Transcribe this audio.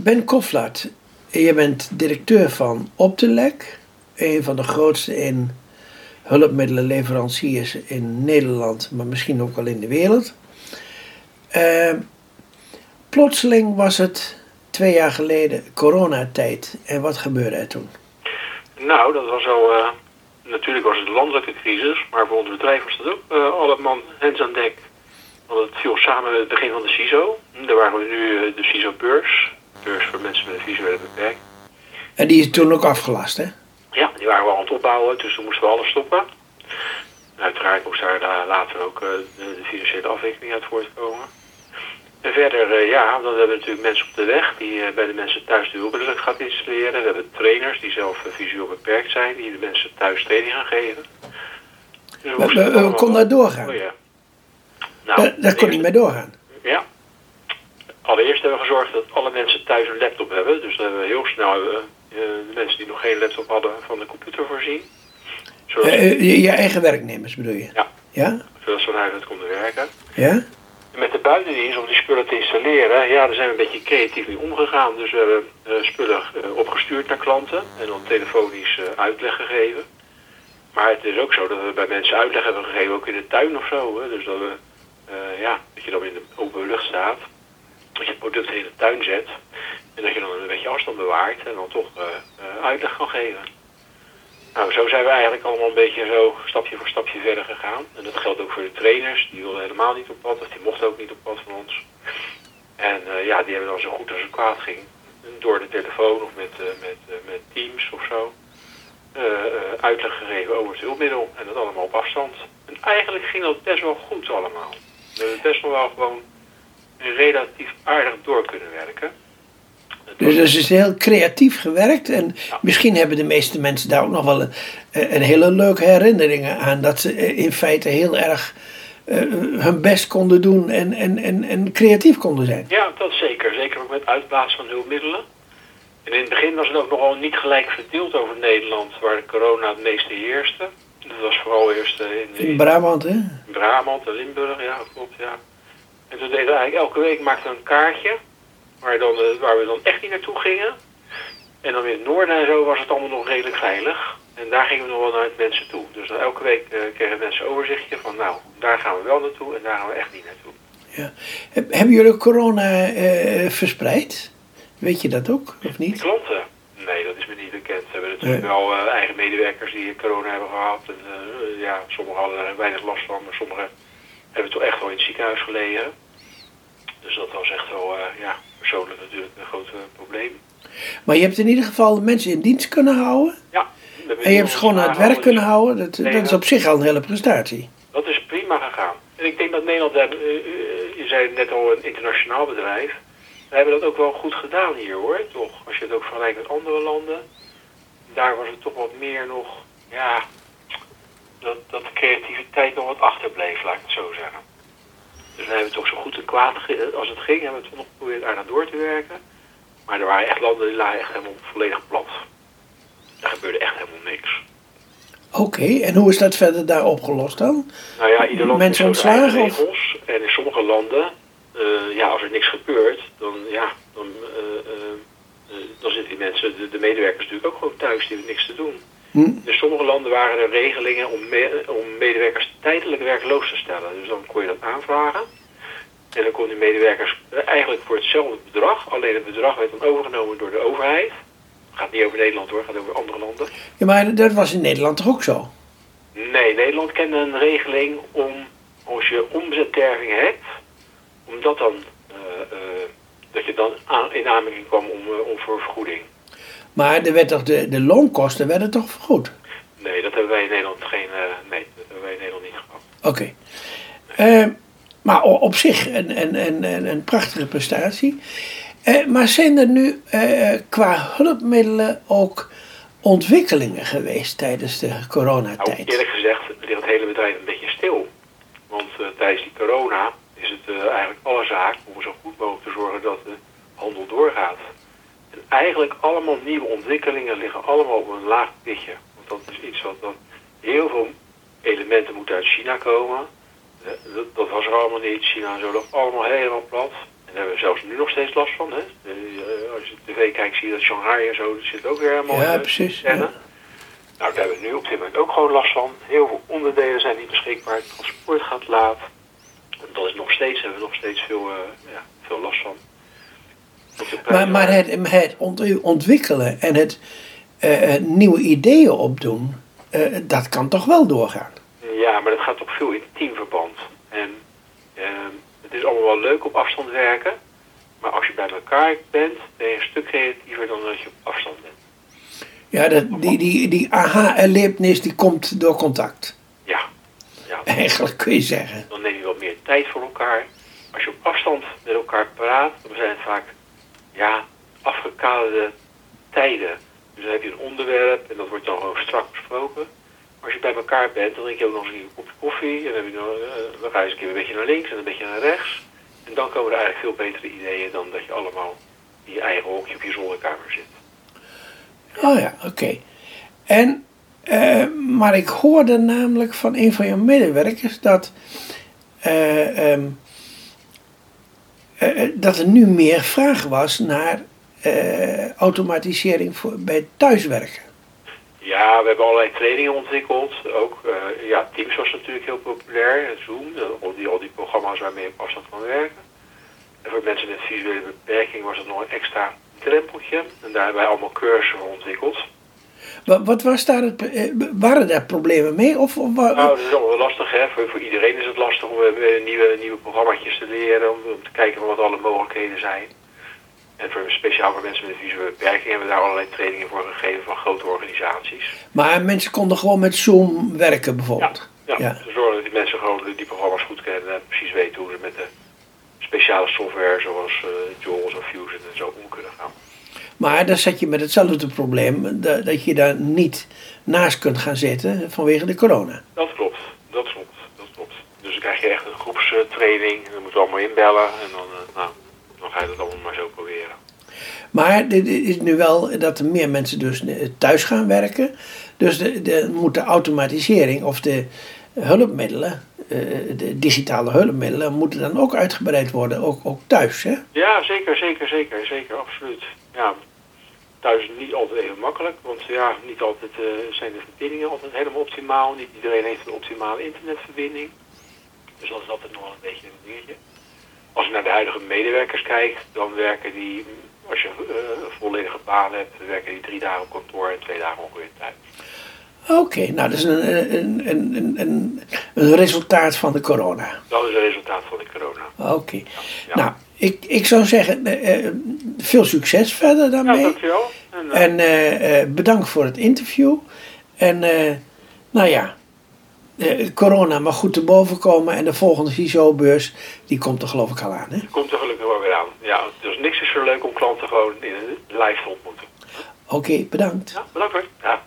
Ben Koflat, je bent directeur van Optelec, een van de grootste in hulpmiddelenleveranciers in Nederland, maar misschien ook wel in de wereld. Uh, plotseling was het twee jaar geleden coronatijd. En wat gebeurde er toen? Nou, dat was al. Uh, natuurlijk was het een landelijke crisis, maar voor ons bedrijf was dat ook uh, alle man hens aan dek. Want het viel samen met het begin van de CISO. Daar waren we nu de CISO-beurs. Beurs voor mensen met een visuele beperking. En die is toen ook afgelast, hè? Ja, die waren we aan het opbouwen, dus toen moesten we alles stoppen. uiteraard moest daar later ook de, de financiële afwikkeling uit voortkomen. En verder, uh, ja, dan hebben we natuurlijk mensen op de weg die bij de mensen thuis de hulpmiddelen gaat installeren. We hebben trainers die zelf visueel beperkt zijn, die de mensen thuis training gaan geven. Dus we, we, we kon dat doorgaan? Oh, ja. nou, dat kon niet meer doorgaan? Ja. Allereerst hebben we gezorgd dat alle mensen thuis een laptop hebben. Dus dan hebben we heel snel de mensen die nog geen laptop hadden van de computer voorzien. Zodat... je, je eigen werknemers bedoel je? Ja. Ja? Zodat ze vanuit het konden werken. Ja? met de buitendienst om die spullen te installeren, ja, daar zijn we een beetje creatief mee omgegaan. Dus we hebben uh, spullen uh, opgestuurd naar klanten en dan telefonisch uh, uitleg gegeven. Maar het is ook zo dat we bij mensen uitleg hebben gegeven, ook in de tuin of zo. Hè. Dus dat, we, ja, dat je dan in de open lucht staat, dat je het product in de tuin zet en dat je dan een beetje afstand bewaart en dan toch uitleg kan geven. Nou, zo zijn we eigenlijk allemaal een beetje zo stapje voor stapje verder gegaan. En dat geldt ook voor de trainers. Die wilden helemaal niet op pad, of die mochten ook niet op pad van ons. En uh, ja, die hebben dan zo goed als het kwaad ging. Door de telefoon of met, met, met Teams of zo. uitleg gegeven over het hulpmiddel. En dat allemaal op afstand. En eigenlijk ging dat best wel goed allemaal. We hebben best wel gewoon relatief aardig door kunnen werken. Dus het is heel creatief gewerkt. En ja. misschien hebben de meeste mensen daar ook nog wel een, een, hele leuke herinneringen aan. Dat ze in feite heel erg uh, hun best konden doen en, en, en, en creatief konden zijn. Ja, dat zeker. Zeker ook met uitbaas van hulpmiddelen. En in het begin was het ook nogal niet gelijk verdeeld over Nederland, waar de corona het meeste heerste. Dat was vooral eerst in, in, in Brabant, hè? In Brabant en Limburg, ja, klopt, ja. En toen deden we eigenlijk elke week maakten we een kaartje waar, dan, uh, waar we dan echt niet naartoe gingen. En dan in het noorden en zo was het allemaal nog redelijk veilig. En daar gingen we nog wel naar het mensen toe. Dus dan elke week uh, kregen mensen een overzichtje van nou, daar gaan we wel naartoe en daar gaan we echt niet naartoe. Ja. Heb, hebben jullie corona uh, verspreid? Weet je dat ook, of niet? Klanten? Nee, dat is me niet bekend. We hebben natuurlijk nee. wel uh, eigen medewerkers die corona hebben gehad. En, ja, sommigen hadden er weinig last van, maar sommigen hebben toch echt wel in het ziekenhuis gelegen. Dus dat was echt wel, ja, persoonlijk natuurlijk een groot probleem. Maar je hebt in ieder geval mensen in dienst kunnen houden? Ja. En je hebt ze gewoon aan het werk kunnen houden? Dat, nee, dat is op zich al een hele prestatie. Dat is prima gegaan. En ik denk dat Nederland, uh, je zei net al een internationaal bedrijf, we hebben dat ook wel goed gedaan hier hoor, toch? Als je het ook vergelijkt met andere landen, daar was het toch wat meer nog, ja, dat, dat de creativiteit nog wat achterbleef, laat ik het zo zeggen. Dus we hebben toch zo goed en kwaad als het ging, hebben we het nog geprobeerd daar naar door te werken. Maar er waren echt landen die lagen echt helemaal volledig plat. Er gebeurde echt helemaal niks. Oké, okay, en hoe is dat verder daar opgelost dan? Nou ja, ieder land Mensen ontslagen? regels. En in sommige landen, uh, ja, als er niks gebeurt, dan, ja, dan, uh, uh, dan zitten die mensen, de, de, medewerkers natuurlijk ook gewoon thuis, die hebben niks te doen. In sommige landen waren er regelingen om, me, om medewerkers tijdelijk werkloos te stellen. Dus dan kon je dat aanvragen. En dan konden die medewerkers eigenlijk voor hetzelfde bedrag, alleen het bedrag werd dan overgenomen door de overheid. Het gaat niet over Nederland hoor, het gaat over andere landen. Ja, maar dat was in Nederland toch ook zo? Nee, Nederland kende een regeling om, als je omzetterving hebt, om dat dan, uh, uh, dat je dan aan, in aanmerking kwam om, uh, om voor vergoeding. Maar er werd toch de, de loonkosten werden toch vergoed? Nee, dat hebben wij in Nederland geen, nee, dat hebben wij in Nederland niet gehad. Oké. Okay. maar op zich een, een, een, een prachtige prestatie. Uh, maar zijn er nu qua hulpmiddelen ook ontwikkelingen geweest tijdens de coronatijd? Nou, eerlijk gezegd ligt het hele bedrijf een beetje stil. Want tijdens die corona is het eigenlijk alle zaak om zo goed mogelijk te zorgen dat de handel doorgaat. En eigenlijk allemaal nieuwe ontwikkelingen liggen allemaal op een laag pitje. Want dat is iets wat dan heel veel elementen moeten uit China komen. Dat, dat was er allemaal niet. China zo nog allemaal helemaal plat. En daar hebben we zelfs nu nog steeds last van. Hè? als je tv kijkt zie je dat Shanghai en zo, dat zit ook weer helemaal Ja, in de precies, ja. Nou, daar hebben we nu op dit moment ook gewoon last van. Heel veel onderdelen zijn niet beschikbaar, het transport gaat laat. En dat is nog steeds, hebben we nog steeds veel, eh, ja, veel last van. Op Maar, maar het, het ont- ontwikkelen en het eh, eh, nieuwe ideeën opdoen, eh, dat kan toch wel doorgaan? Ja, maar dat gaat toch veel in teamverband. En ehm, het is allemaal wel leuk op afstand werken. Maar als je bij elkaar bent, ben je een stuk creatiever dan als je op afstand bent. Ja, dat, die, die, die aha-erlevenis die komt door contact. Ja, ja Eigenlijk kun je zeggen. dan neem je wat meer tijd voor elkaar. Als je op afstand met elkaar praat, dan zijn het vaak ja, afgekaderde tijden. Dus dan heb je een onderwerp en dat wordt dan gewoon strak besproken. Maar als je bij elkaar bent, dan drink je ook nog eens een kopje koffie. En dan, heb je nog, eh, dan ga je eens een keer een beetje naar links en een beetje naar rechts. En dan komen er eigenlijk veel betere ideeën dan dat je allemaal in je eigen hokje op je zolderkamer zit. Oh ja, oké. En, eh, maar ik hoorde namelijk van een van je medewerkers dat, eh, ehm, eh, eh, dat er nu meer vraag was naar eh, automatisering voor, bij thuiswerken. Ja, we hebben allerlei trainingen ontwikkeld. Ook ja, Teams was natuurlijk heel populair. Zoom, al die, al die programma's waarmee je op afstand kan werken. En voor mensen met visuele beperking was het nog een extra drempeltje. En daar hebben wij allemaal cursussen ontwikkeld. Wat, wat was daar het, eh, waren daar problemen mee? Of, of Nou, dat is allemaal lastig, hè. Voor, voor iedereen is het lastig om eh, nieuwe, nieuwe programma's te leren. Om, om te kijken wat alle mogelijkheden zijn. En voor, speciaal voor mensen met een visuele beperking hebben we daar allerlei trainingen voor gegeven van grote organisaties. maar mensen konden gewoon met Zoom werken bijvoorbeeld. Ja, Ja. te zorgen dat die mensen gewoon die programma's goed kennen en precies weten hoe ze met de speciale software zoals eh JAWS of Fusion en zo om kunnen gaan. Maar dan zat je met hetzelfde probleem dat, dat je daar niet naast kunt gaan zitten vanwege de corona. Dat klopt, dat klopt, dat klopt. Dus dan krijg je echt een groepstraining en dan moeten we allemaal inbellen en dan, eh, nou, dan ga je dat allemaal maar zo proberen. Maar dit is nu wel dat er meer mensen dus thuis gaan werken. Dus de, de, moet de automatisering of de hulpmiddelen, eh, de digitale hulpmiddelen, moeten dan ook uitgebreid worden, ook, ook thuis. Hè? Ja, zeker, zeker, zeker, zeker, absoluut. Ja, thuis is niet altijd even makkelijk, want ja, niet altijd eh, zijn de verbindingen altijd helemaal optimaal. Niet iedereen heeft een optimale internetverbinding. Dus dat is altijd nog wel een beetje een dingetje. Als je naar de huidige medewerkers kijkt, dan werken die, als je eh, een volledige baan hebt, werken die drie dagen op kantoor en twee dagen ongeveer thuis. Oké, nou dat is een, een, een, een, een, een resultaat van de corona. Dat is het resultaat van de corona. Oké. Ja. Nou, ik, ik zou zeggen, eh, eh, veel succes verder Ja, daarmee. dankjewel. En, eh, En bedankt voor het interview. En nou ja, corona mag goed te boven komen. En de volgende CISO-beurs, die komt er geloof ik al aan. Hè? komt er gelukkig wel weer aan. Ja, dus niks is zo leuk om klanten gewoon in live te ontmoeten. Oké, bedankt. Ja, bedankt hoor. Ja.